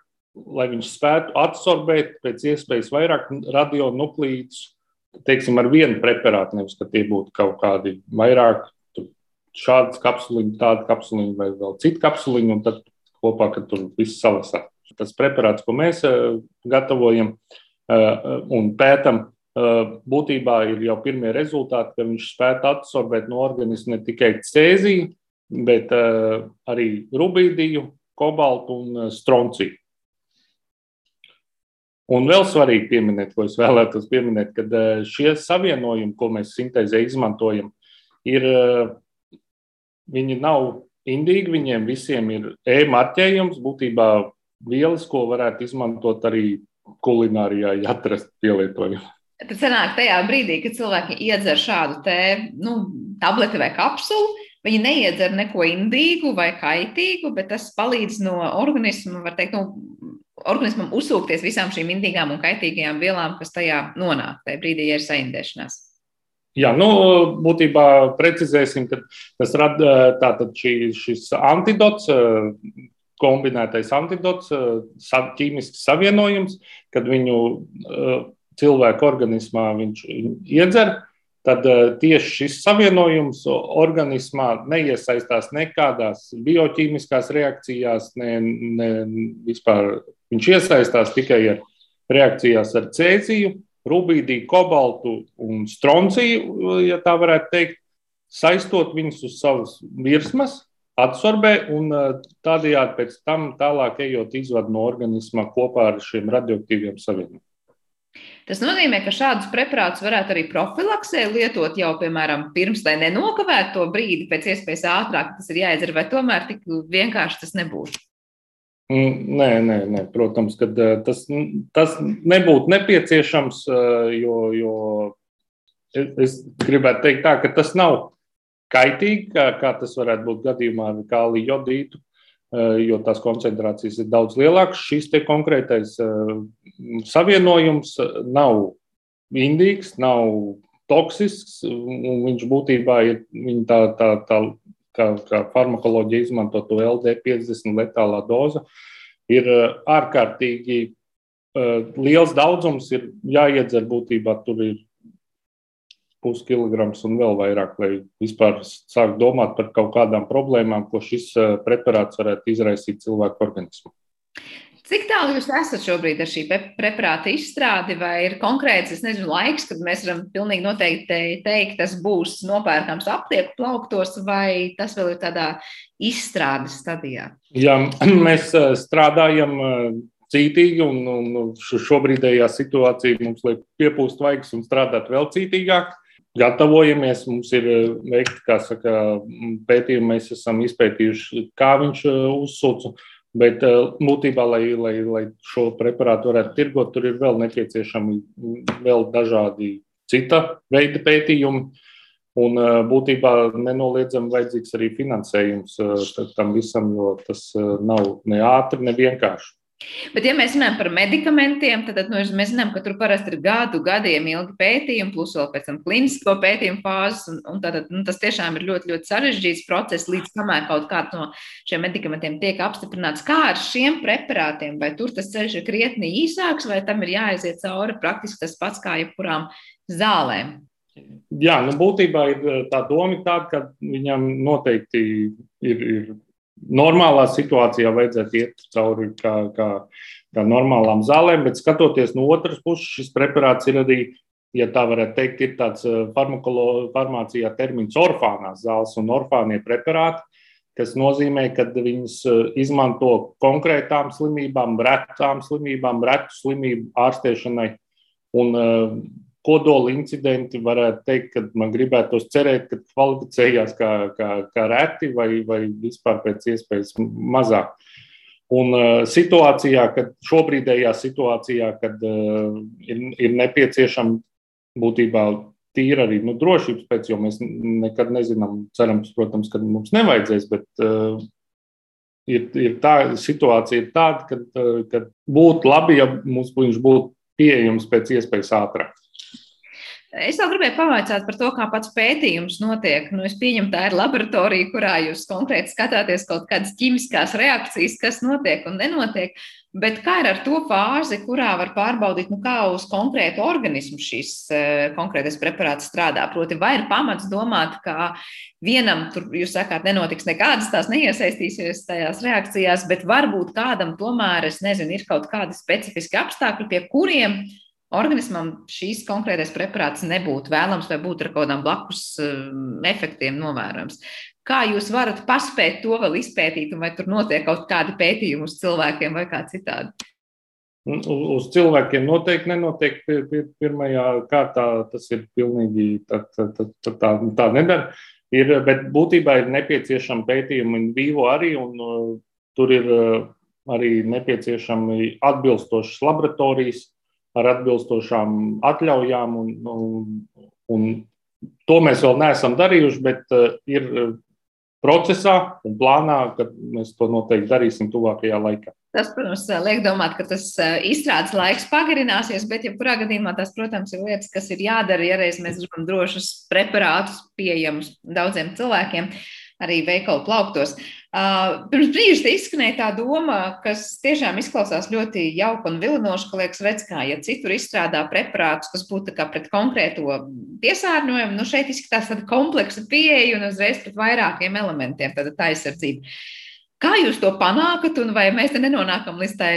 Speaker 1: lai viņš spētu absorbēt pēc iespējas vairāk radionuklīdus teiksim, ar vienu preparātu, nevis ka tie būtu kaut kādi vairāk. Šādas kapsuliņas, tāda kapsuliņa vai vēl cita kapsuliņa, un tad kopā, kad tur viss salasā. Tas preparāts, ko mēs uh, gatavojam uh, un pētam, uh, būtībā ir jau pirmie rezultāti, ka viņš spētu absorbēt no organisma ne tikai cēziju, bet arī rubīdiju, kobaltu un stronciju. Un vēl svarīgi pieminēt, ko es vēlētos pieminēt, kad šie savienojumi, ko mēs sintēzē izmantojam, ir, viņi nav indīgi, viņiem visiem ir e-marķējums, būtībā vielas, ko varētu izmantot arī kulinārijā, ja atrast pielietojumu.
Speaker 2: Tad sanāk tajā brīdī, kad cilvēki iedzer šādu te, nu, tableti vai kapsulu, viņi neiedzer neko indīgu vai kaitīgu, bet tas palīdz no organisma, var teikt, nu, organismam uzsūkties visām šīm indīgām un kaitīgajām vielām, kas tajā nonāk, tajā brīdī, ja ir saindēšanās.
Speaker 1: Jā, nu, būtībā precizēsim, ka tas rada šī, šis antidots, kombinētais antidots, ķīmisks savienojums, kad viņu cilvēku organismā viņš iedzer, tad tieši šis savienojums organismā neiesaistās nekādās bioķīmiskās reakcijās, ne, ne vispār viņš iesaistās tikai ar reakcijās ar cēziju rubīdiju, kobaltu un stronciju, ja tā varētu teikt, saistot viņus uz savas virsmas, absorbē un tādējādi pēc tam tālāk ejot izvadu no organisma kopā ar šiem radioaktīviem savienojumiem.
Speaker 2: Tas nozīmē, ka šādus preparātus varētu arī profilaksē lietot jau, piemēram, pirms, lai nenokavētu to brīdi pēc iespējas ātrāk, tas ir jāizdara, vai tomēr tik vienkārši tas nebūs.
Speaker 1: Mm, nē, nē, nē, protams, ka tas, tas nebūtu nepieciešams, jo, jo es gribētu teikt, tā, ka tas nav kaitīgi, kā, kā tas varētu būt gadījumā ar kāliju jodītu, jo tās koncentrācijas ir daudz lielākas. Šis konkrētais savienojums nav indīgs, nav toksisks, un viņš būtībā ir tā, tā, tā kā, kā farmakoloģija izmanto to LD50 letālā doza, ir uh, ārkārtīgi uh, liels daudzums, ir jāiedzer būtībā tur ir puskilograms un vēl vairāk, lai vispār sāktu domāt par kaut kādām problēmām, ko šis uh, preparāts varētu izraisīt cilvēku organismam.
Speaker 2: Cik tālu jūs esat šobrīd ar šī preparāta izstrādi, vai ir konkrēts, nezinu, laiks, kad mēs varam pilnīgi noteikti teikt, tas būs nopērkams aptieku plauktos, vai tas vēl ir tādā izstrādes stadijā?
Speaker 1: Jā, <clears throat> mēs strādājam cītīgi, un, un šobrīdējā situācija mums liek piepūst vaigas un strādāt vēl cītīgāk. Gatavojamies, mums ir veikti, saka, pētījumi, mēs esam izpētījuši, kā viņš uzsūca Bet eh, būtībā, lai, lai, lai šo preparātu varētu tirgot, tur ir vēl nepieciešami vēl dažādi cita veida pētījumi. Un eh, būtībā nenoliedzami vajadzīgs arī finansējums eh, tam visam, jo tas nav ne ātri, ne vienkārši.
Speaker 2: Bet, ja mēs runājam par medikamentiem, tad nu, mēs zinām, ka tur parasti ir gadu, gadiem ilgi pētījumi, plus vēl pēc tam klinisko pētījumu fāzes. Un, un tad, nu, tas tiešām ir ļoti, ļoti sarežģīts process, līdz kamēr kaut kāds no šiem medikamentiem tiek apstiprināts. Kā ar šiem preparātiem? Vai tur tas ceļš ir krietni īsāks, vai tam ir jāaiziet cauri praktiski tas pats kā jebkurām zālēm?
Speaker 1: Jā, nu, būtībā ir tā doma tāda, ka viņam noteikti ir, ir normālā situācijā vajadzētu iet cauri kā, kā, kā normālām zālēm, bet skatoties no otras puses, šis preparāts ir arī, ja tā varētu teikt, ir tāds eh, farmācijā termins orfānās zāles un orfānie preparāti, kas nozīmē, ka viņas eh, izmanto konkrētām slimībām, retām slimībām, retu slimību ārstēšanai. Un eh, kodola incidenti, varētu teikt, ka man gribētos cerēt, ka kvalificējās kā, kā, kā reti vai, vai vispār pēc iespējas mazāk. Un uh, situācijā, kad šobrīdējā situācijā, kad uh, ir, ir nepieciešama būtībā tīra arī nu, drošības pēc, jo mēs nekad nezinām, cerams, protams, ka mums nevajadzēs, bet uh, ir, ir tā situācija ir tāda, ka, uh, ka būtu labi, ja mums viņš būtu pieejams pēc iespējas ātrāk.
Speaker 2: Es vēl gribēju pavaicāt par to, kā pats pētījums notiek. Nu, es pieņemu, tā ir laboratorija, kurā jūs konkrēti skatāties kaut kādas ķīmiskās reakcijas, kas notiek un nenotiek. Bet kā ir ar to fāzi, kurā var pārbaudīt, nu, kā uz konkrētu organismu šis uh, konkrētais preparāts strādā? Proti, vai ir pamats domāt, ka vienam, tur jūs sakāt, nenotiks nekādas tās neiesaistīsies tajās reakcijās, bet varbūt kādam tomēr, es nezinu, ir kaut kādi specifiski apstākļi, pie kuriem organismam šīs konkrētais preparāts nebūtu vēlams vai būtu ar kaut kādām blakus um, efektiem novērojams. Kā jūs varat paspēt to vēl izpētīt, vai tur notiek kaut kādi pētījumi uz cilvēkiem vai kā citādi?
Speaker 1: Uz cilvēkiem noteikti nenotiek pirmajā kārtā. Tas ir pilnīgi tā, tā, tā, tā, tā nedara. Ir, bet būtībā ir nepieciešama pētījuma in vivo arī, un uh, tur ir uh, arī nepieciešami atbilstošas laboratorijas ar atbilstošām atļaujām. Un, un, un to mēs vēl neesam darījuši, bet uh, ir procesā un plānā, ka mēs to noteikti darīsim tuvākajā laikā.
Speaker 2: Tas, protams, liek domāt, ka tas izstrādes laiks pagarināsies, bet, ja kurā gadījumā tās, protams, ir lietas, kas ir jādara, ja reiz mēs gribam drošus preparātus pieejamus daudziem cilvēkiem, arī veikalu plauktos. Pirms brīža izskanēja tā doma, kas tiešām izklausās ļoti jauka un vilinoša, ka liekas, redz, kā ja citur izstrādā preparātus, kas būtu pret konkrēto piesārņojumu, nu šeit izskatās tāda kompleksa pieeja un uzreiz pret vairākiem elementiem, tāda tā aizsardzība. Kā jūs to panākat, un vai mēs te nenonākam līdz tai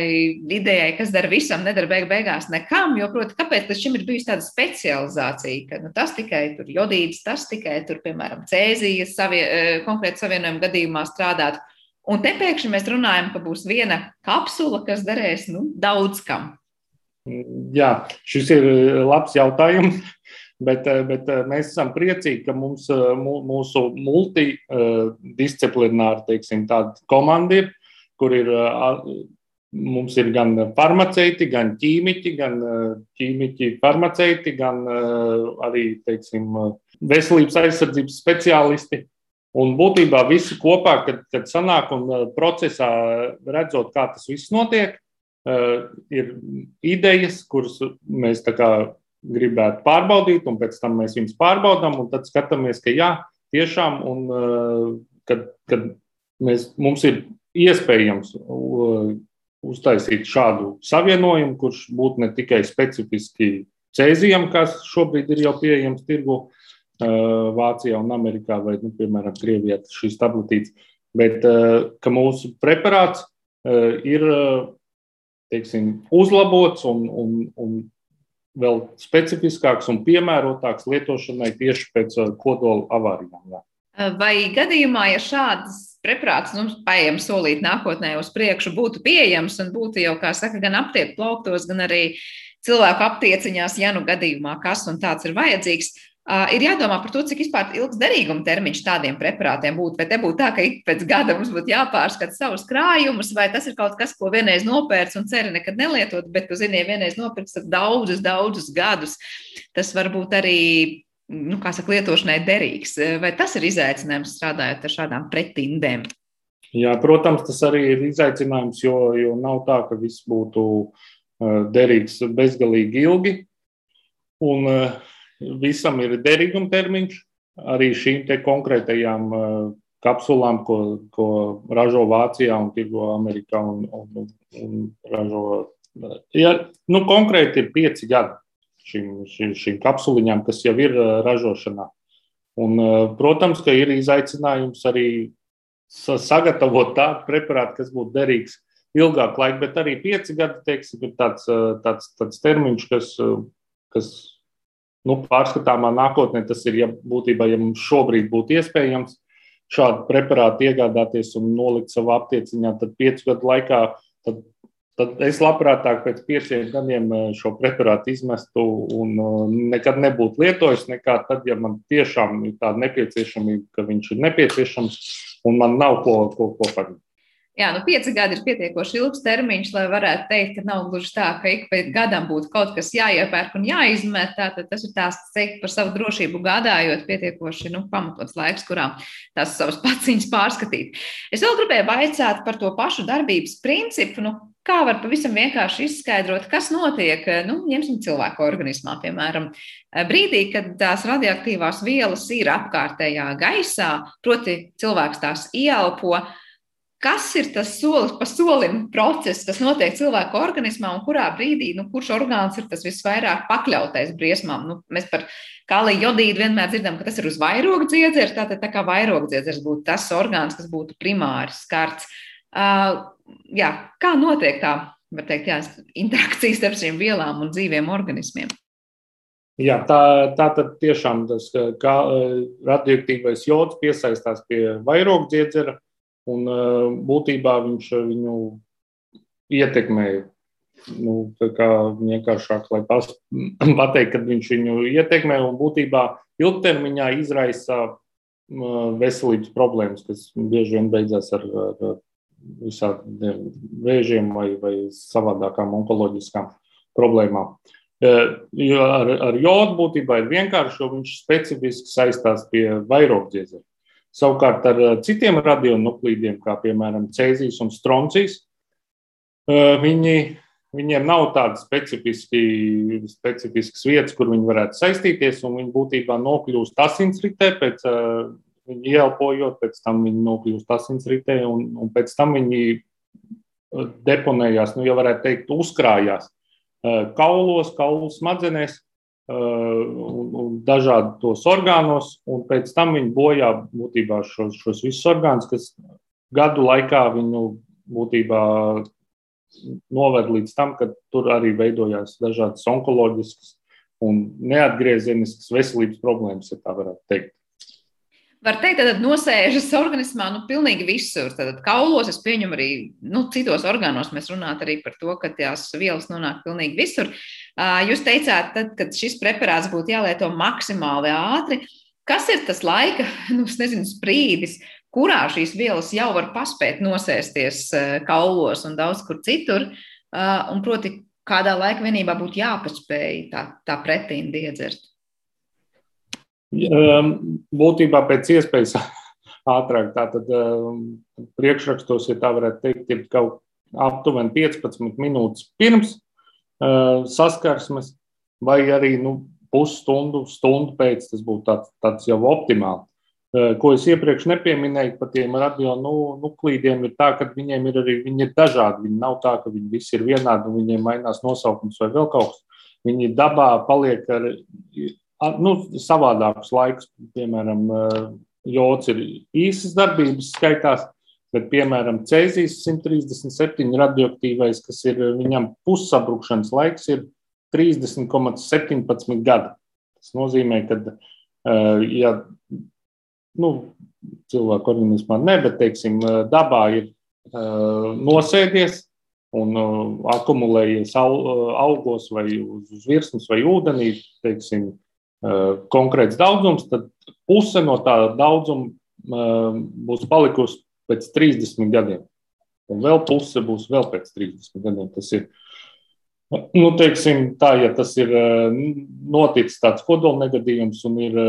Speaker 2: idejai, kas dara visam, nedara beig beigās nekam? Jo, proti, kāpēc līdz šim ir bijusi tāda specializācija, ka nu, tas tikai tur jodīds, tas tikai tur, piemēram, cēzijas savie, eh, konkrēti savienojuma gadījumā strādāt. Un te pēkšņi mēs runājam, ka būs viena kapsula, kas derēs nu, daudz kam.
Speaker 1: Jā, šis ir labs jautājums. Bet, eh, bet eh, mēs esam priecīgi, ka mums, eh, mūsu multidisciplināra teiksim, komanda ir, kur ir, mums ir gan farmaceiti, gan ķīmiķi, gan ķīmiķi, farmaceiti, gan arī teiksim, veselības aizsardzības speciālisti. Un būtībā visi kopā, kad, kad sanāk un procesā redzot, kā tas viss notiek, ir idejas, kuras mēs gribētu pārbaudīt, un pēc tam mēs viņus pārbaudām, un tad skatāmies, ka jā, tiešām, un uh, kad, kad mēs, mums ir iespējams uh, uztaisīt šādu savienojumu, kurš būtu ne tikai specifiski cēzijam, kas šobrīd ir jau pieejams tirgu uh, Vācijā un Amerikā, vai, nu, piemēram, Krievijā šīs tabletītes, bet ka mūsu preparāts ir teiksim, uzlabots un, un, un vēl specifiskāks un piemērotāks lietošanai tieši pēc uh, kodola avārijām. Jā.
Speaker 2: Uh, vai gadījumā, ja šādas preparāts mums nu, paiet solīt nākotnē uz priekšu, būtu pieejams un būtu jau, kā saka, gan aptieku plauktos, gan arī cilvēku aptieciņās, ja nu gadījumā kas un tāds ir vajadzīgs, ir jādomā par to, cik ilgs derīguma termiņš tādiem preparātiem būtu. Vai te būtu tā, ka ik pēc gada mums būtu jāpārskata savus krājumus, vai tas ir kaut kas, ko vienreiz nopērts un ceri nekad nelietot, bet, tu zini, ja vienreiz nopirks daudzus, daudzus gadus, tas var būt arī. Nu, kā saka, lietošanai derīgs. Vai tas ir izaicinājums strādājot ar šādām pretindēm?
Speaker 1: Jā, protams, tas arī ir izaicinājums, jo, jo nav tā, ka viss būtu derīgs bezgalīgi ilgi. Un, uh, visam ir derīguma termiņš. Arī šīm konkrētajām uh, kapsulām, ko, ko ražo Vācijā un tirgo Amerikā un, un, un ražo. Ja, nu, konkrēti ir pieci gadi šīm, šīm, šīm kapsuliņām, kas jau ir uh, ražošanā. Un, uh, protams, ka ir izaicinājums arī sagatavot tādu preparātu, kas būtu derīgs ilgāku laiku, bet arī pieci gadi teiksim, ir tāds, tāds, tāds termiņš, kas, kas nu, pārskatāmā nākotnē tas ir, ja būtībā, ja mums šobrīd būtu iespējams šādu preparātu iegādāties un nolikt savā aptieciņā, tad piecu gadu laikā, tad, tad es labprātāk pēc pieciem gadiem eh, šo preparātu izmestu un eh, nekad nebūtu lietojis, nekā tad, ja man tiešām ir tāda nepieciešamība, ka viņš ir nepieciešams un man nav ko, ko, ko paņemt.
Speaker 2: Jā, nu, pieci gadi ir pietiekoši ilgs termiņš, lai varētu teikt, ka nav gluži tā, ka ik pēc gadam būtu kaut kas jāiepērk un jāizmet. Tātad tas ir tās teikt par savu drošību gādājot, pietiekoši nu, pamatots laiks, kurā tās savas paciņas pārskatīt. Es vēl gribēju vaicāt par to pašu darbības principu. Nu, kā var pavisam vienkārši izskaidrot, kas notiek, nu, ņemsim cilvēku organismā, piemēram, brīdī, kad tās radioaktīvās vielas ir apkārtējā gaisā, proti cilvēks tās ieelpo kas ir tas solis pa solim process, kas notiek cilvēku organismā un kurā brīdī, nu, kurš orgāns ir tas visvairāk pakļautais briesmām. Nu, mēs par kāliju jodīdu vienmēr dzirdam, ka tas ir uz vairogu dziedzera, tātad tā kā vairogu dziedzers būtu tas orgāns, kas būtu primāri skarts. Uh, jā, kā notiek tā, var teikt, jā, interakcijas starp šīm vielām un dzīviem organismiem?
Speaker 1: Jā, tā, tā tad tiešām tas kā, radioaktīvais jods piesaistās pie vairogdziedzera un būtībā viņš viņu ietekmē. Nu, vienkāršāk, lai <clears throat> pateikt, kad viņš viņu ietekmē un būtībā ilgtermiņā izraisa veselības problēmas, kas bieži vien beidzās ar, ar visādiem vēžiem vai, vai savādākām onkoloģiskām problēmām. Jo ar, ar jodu būtībā ir vienkārši, jo viņš specifiski saistās pie vairogdziezera. Savukārt ar citiem radionuklīdiem, kā piemēram cēzijas un stroncijas, viņi, viņiem nav tādas specifiskas vietas, kur viņi varētu saistīties, un viņi būtībā nokļūst asinsritē pēc viņi ieelpojot, pēc tam viņi nokļūst asinsritē, un, un pēc tam viņi deponējās, nu, jau varētu teikt, uzkrājās kaulos, kaulu smadzenēs un, un dažādos orgānos, un pēc tam viņi bojā būtībā šos, šos visus orgānus, kas gadu laikā viņu būtībā noved līdz tam, ka tur arī veidojās dažādas onkoloģiskas un neatgriezeniskas veselības problēmas, ja tā varētu teikt.
Speaker 2: Var teikt, ka nosēžas organismā nu, pilnīgi visur. Tad kaulos, es pieņemu arī nu, citos orgānos. Mēs runājam arī par to, ka tās vielas nonāk pilnīgi visur. Jūs teicāt, tad, kad šis preparāts būtu jālieto maksimāli ātri. Kas ir tas laika nu, nezinu, sprīdis, kurā šīs vielas jau var paspēt nosēsties kaulos un daudz kur citur? Un proti, kādā laika vienībā būtu jāpaspēj tā, tā pretīna iedzert?
Speaker 1: Ehm, būtībā pēc iespējas <laughs> ātrāk. Tātad ehm, priekšrakstos, ja tā varētu teikt, ir kaut aptuveni 15 minūtes pirms ehm, saskarsmes, vai arī nu, pusstundu, stundu pēc. Tas būtu tāds, tāds jau optimāli. Ko es iepriekš nepieminēju par tiem radionuklīdiem, nu, ir tā, ka viņiem ir arī viņi ir dažādi. Viņi nav tā, ka viņi visi ir vienādi un viņiem mainās nosaukums vai vēl kaut kas. Viņi dabā paliek ar nu, savādākus laikus. Piemēram, jods ir īsas darbības skaitās, bet, piemēram, cēzijas 137 radioaktīvais, kas ir viņam pussabrukšanas laiks, ir 30,17 gadi. Tas nozīmē, ka, ja nu, cilvēku organismā ne, bet, teiksim, dabā ir nosēdies un akumulējies augos vai uz virsmas vai ūdenī, teiksim, konkrēts daudzums, tad puse no tā daudzuma eh, būs palikusi pēc 30 gadiem. Un vēl puse būs vēl pēc 30 gadiem. Tas ir, nu, teiksim, tā, ja tas ir eh, noticis tāds kodolnegadījums un ir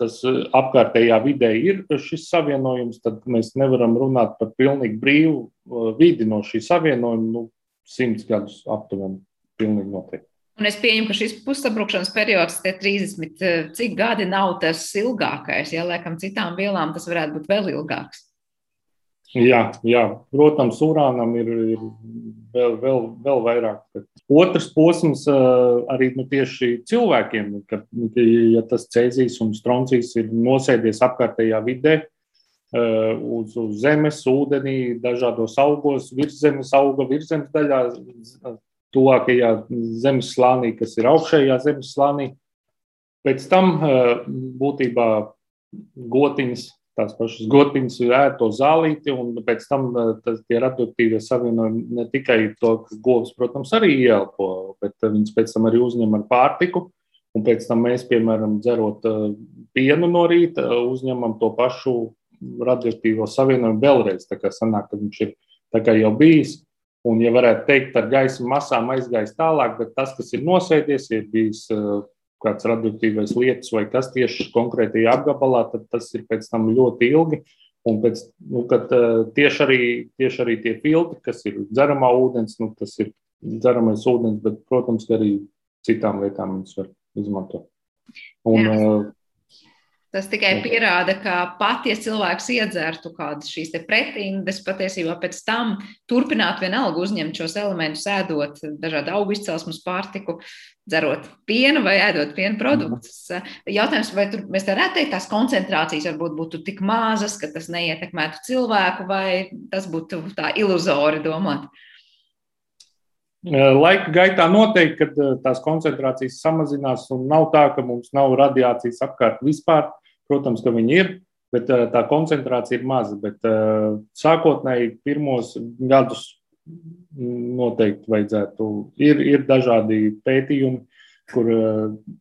Speaker 1: tas apkārtējā vidē ir šis savienojums, tad mēs nevaram runāt par pilnīgi brīvu vidi no šī savienojuma. Nu, simts gadus aptuveni, pilnīgi noteikti.
Speaker 2: Un es pieņemu, ka šis pussabrukšanas periods, tie 30, eh, cik gadi nav tas ilgākais. Ja laikam citām vielām tas varētu būt vēl ilgāks.
Speaker 1: Jā, jā. protams, urānam ir, ir vēl, vēl, vēl vairāk. Otrs posms eh, arī nu, tieši cilvēkiem, kad ja tas cēzijas un stroncijas ir nosēdies apkārtējā vidē, eh, uz, uz zemes, ūdenī, dažādos augos, virszemes auga, virszemes daļā, tuvākajā zemes slānī, kas ir augšējā zemes slānī. Pēc tam eh, būtībā gotiņas, tās pašas gotiņas ēd to zālīti, un pēc tam eh, tas, tie radioaktīvie savienojumi ne tikai to, ka govs, protams, arī ieelpo, bet eh, viņas pēc tam arī uzņem ar pārtiku. Un pēc tam mēs, piemēram, dzerot pienu no rīta, uzņemam to pašu radioaktīvo savienojumu vēlreiz. Tā kā sanāk, ka viņš ir jau bijis Un, ja varētu teikt, ar gaisa masām aizgājis tālāk, bet tas, kas ir nosēdies, ir bijis uh, kāds radioaktīvais lietus vai kas tieši konkrētajā apgabalā, tad tas ir pēc tam ļoti ilgi. Un pēc, nu, kad, uh, tieši, arī, tieši arī tie filtri, kas ir dzeramā ūdens, nu, tas ir dzeramais ūdens, bet, protams, arī citām lietām viņas var izmantot. Un, Jā.
Speaker 2: Tas tikai pierāda, ka pat ja cilvēks iedzertu kādas šīs pretindes, patiesībā pēc tam turpināt vienalga uzņemt šos elementus, ēdot dažādu augu izcelsmes pārtiku, dzerot pienu vai ēdot piena produktus. Jautājums, vai tur mēs varētu teikt, tās koncentrācijas varbūt būtu tik mazas, ka tas neietekmētu cilvēku, vai tas būtu tā iluzori domāt?
Speaker 1: Laika gaitā noteikti, kad tās koncentrācijas samazinās, un nav tā, ka mums nav radiācijas apkārt vispār. Protams, ka viņi ir, bet tā koncentrācija ir maza. Bet sākotnēji pirmos gadus noteikti vajadzētu. Ir, ir dažādi pētījumi, kur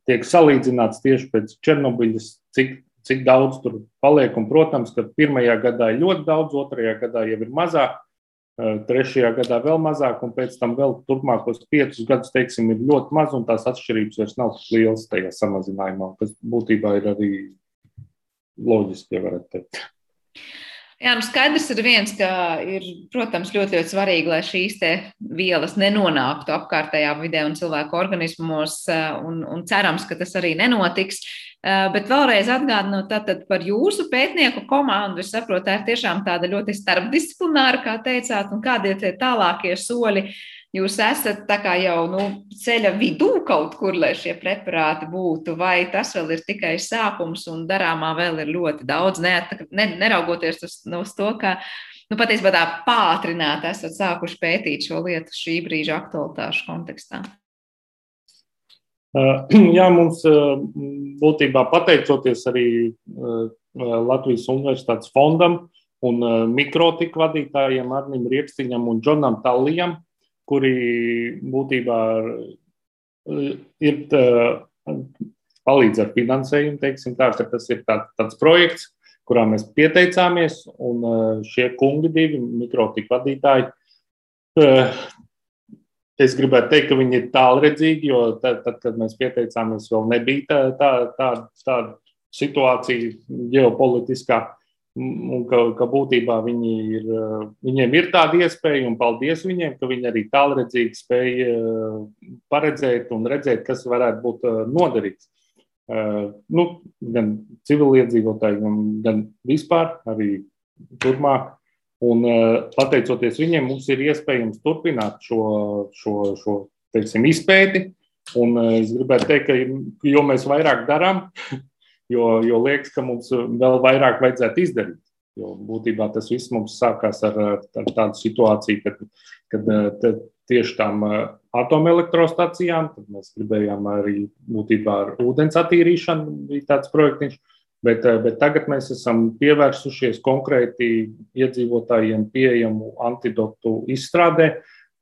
Speaker 1: tiek salīdzināts tieši pēc Černobiļas, cik, cik daudz tur paliek. Un, protams, ka pirmajā gadā ir ļoti daudz, otrajā gadā jau ir mazāk. Trešajā gadā vēl mazāk, un pēc tam vēl turpmākos piecus gadus, teiksim, ir ļoti maz, un tās atšķirības vairs nav tik lielas tajā samazinājumā, kas būtībā ir arī loģiski, ja varētu teikt.
Speaker 2: Jā, nu skaidrs ir viens, ka ir, protams, ļoti, ļoti svarīgi, lai šīs vielas nenonāktu apkārtējā vidē un cilvēku organismos, un, un cerams, ka tas arī nenotiks. Bet vēlreiz atgādinot tātad par jūsu pētnieku komandu, es saprotu, tā ir tiešām tāda ļoti starpdisciplināra, kā teicāt, un kādi ir tie tālākie soļi. Jūs esat jau nu, ceļa vidū kaut kur, lai šie preparāti būtu, vai tas vēl ir tikai sākums un darāmā vēl ir ļoti daudz, ne, ne, neraugoties uz, nu, uz to, ka nu, patiesībā tā pātrināt esat sākuši pētīt šo lietu šī brīža aktualitāšu kontekstā. <clears throat>
Speaker 1: Jā, mums būtībā pateicoties arī Latvijas Universitātes fondam un mikrotika vadītājiem Arnim Riekstiņam un Džonam Tallijam, kuri būtībā ir palīdz ar finansējumu, teiksim tā, tas ir tā, tāds projekts, kurā mēs pieteicāmies, un šie kungi divi mikrotika vadītāji Es gribētu teikt, ka viņi ir tālredzīgi, jo tad, tad kad mēs pieteicāmies, vēl nebija tāda tā, tā, tā situācija ģeopolitiskā, un ka, ka būtībā viņi ir, viņiem ir tāda iespēja, un paldies viņiem, ka viņi arī tālredzīgi spēja paredzēt un redzēt, kas varētu būt noderīgs. Nu, gan civiliedzīvotājiem, gan vispār, arī turpmāk Un, eh, pateicoties viņiem, mums ir iespējams turpināt šo, šo, šo teiksim, izpēti. Un eh, es gribētu teikt, ka jo mēs vairāk darām, jo, jo liekas, ka mums vēl vairāk vajadzētu izdarīt. Jo būtībā tas viss mums sākās ar, ar tādu situāciju, kad, kad tieši tām atomelektrostacijām, tad mēs gribējām arī būtībā ar ūdens attīrīšanu, bija tāds projektiņš. Bet, eh, bet tagad mēs esam pievērsušies konkrēti iedzīvotājiem pieejamu antidotu izstrādē.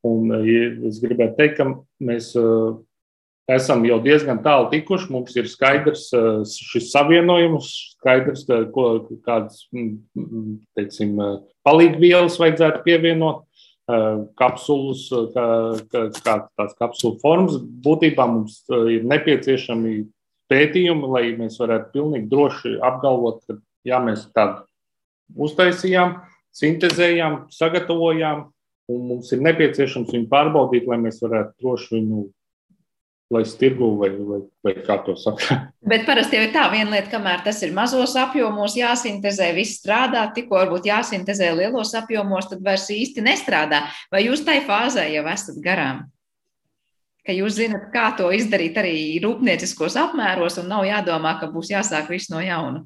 Speaker 1: Un eh, es gribētu teikt, ka mēs esam jau diezgan tālu tikuši. Mums ir skaidrs šis savienojums, skaidrs, ka, ko, kādas mm, mm, teiksim, palīgvielas vajadzētu pievienot. Kapsulas, kā, kā, kā tās kapsulu formas. Būtībā mums ir nepieciešami pētījumi, lai mēs varētu pilnīgi droši apgalvot, ka jā, mēs tādu uztaisījām, sintēzējām, sagatavojām, un mums ir nepieciešams viņu pārbaudīt, lai mēs varētu droši viņu laist tirgu vai, vai, vai kā to saka.
Speaker 2: Bet parasti jau ir tā viena lieta, kamēr tas ir mazos apjomos, jāsintezē, viss strādā, tikko varbūt jāsintezē lielos apjomos, tad vairs īsti nestrādā. Vai jūs tai fāzē jau esat garām? ka jūs zinat, kā to izdarīt arī rūpnieciskos apmēros, un nav jādomā, ka būs jāsāk viss no jauna.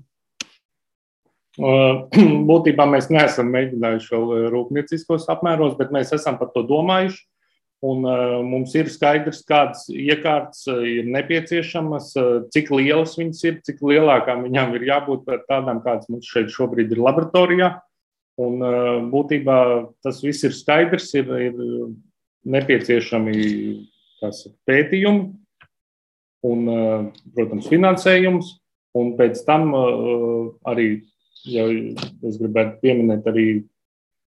Speaker 2: <clears throat>
Speaker 1: Būtībā mēs neesam mēģinājuši vēl rūpnieciskos apmēros, bet mēs esam par to domājuši. Un, uh, mums ir skaidrs, kādas iekārtas ir nepieciešamas, cik lielas viņas ir, cik lielākām viņām ir jābūt par tādām, kādas mums šeit šobrīd ir laboratorijā. Un, būtībā tas viss ir skaidrs, ir, ir nepieciešami tas pētījumi un, protams, finansējums. Un pēc tam arī, ja es gribētu pieminēt, arī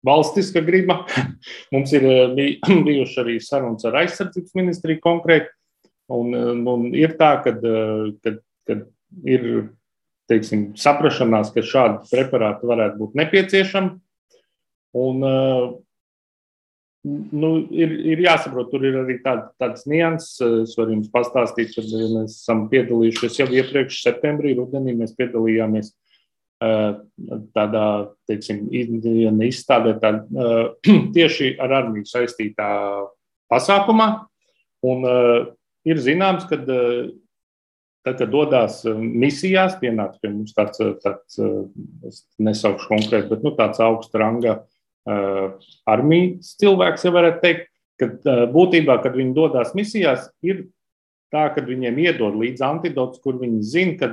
Speaker 1: valstiska griba. <laughs> Mums ir eh, <clears throat> bijuši arī sarunas ar aizsardzības ministriju konkrēti. Un, un ir tā, ka ir teiksim, saprašanās, ka šādi preparāti varētu būt nepieciešami. Un, Nu, ir, ir jāsaprot, tur ir arī tād, tāds nianses. Es varu jums pastāstīt, ka mēs esam piedalījušies jau iepriekš, septembrī, rudenī mēs piedalījāmies tādā, teiksim, izstādē, tā, <clears throat> tieši ar armiju saistītā pasākumā. Un ir zināms, ka tad, kad dodas misijās, pienāca pie mums tāds, tāds es nesaukšu konkrēti, bet nu, tāds augsta ranga armijas cilvēks, ja varētu teikt. kad būtībā, kad viņi dodas misijās, ir tā, ka viņiem iedod līdzi antidots, kur viņi zina, ka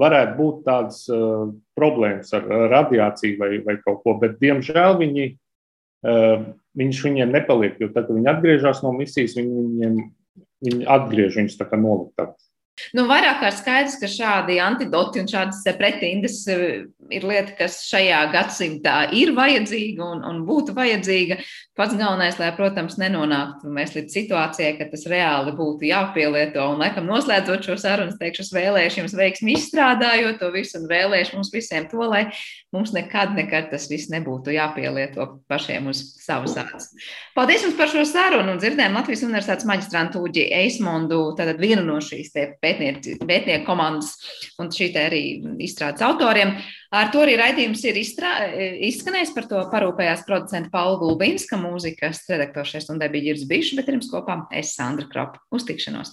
Speaker 1: varētu būt tādas uh, problēmas ar radiāciju vai, vai kaut ko, bet diemžēl viņi, uh, viņš viņiem nepaliek, jo tad, kad viņi atgriežas no misijas, viņi, viņiem, viņi atgriež viņus tā kā noliktavas.
Speaker 2: Nu, vairāk kā skaidrs, ka šādi antidoti un šādas pretindas eh, ir lieta, kas šajā gadsimtā ir vajadzīga un, un būtu vajadzīga. Pats galvenais, lai, protams, nenonāktu mēs līdz situācijai, ka tas reāli būtu jāpielieto. Un, laikam, noslēdzot šo sarunu, teikšu, es vēlēšu jums veiksmi izstrādājot to visu un vēlēšu mums visiem to, lai mums nekad, nekad tas viss nebūtu jāpielieto pašiem uz savas ādas. Paldies jums par šo sarunu un dzirdējām Latvijas Universitātes maģistrantūģi Eismondu, tātad vienu no šīs pētnieku komandas un šī arī izstrādes autoriem. Ar to arī raidījums ir izstrā, izskanējis. Par to parūpējās producents Paula Gulbīnska, mūzikas redaktors bija Girs Bišs, bet pirms kopā es Sandra Kropa. Uz tikšanos!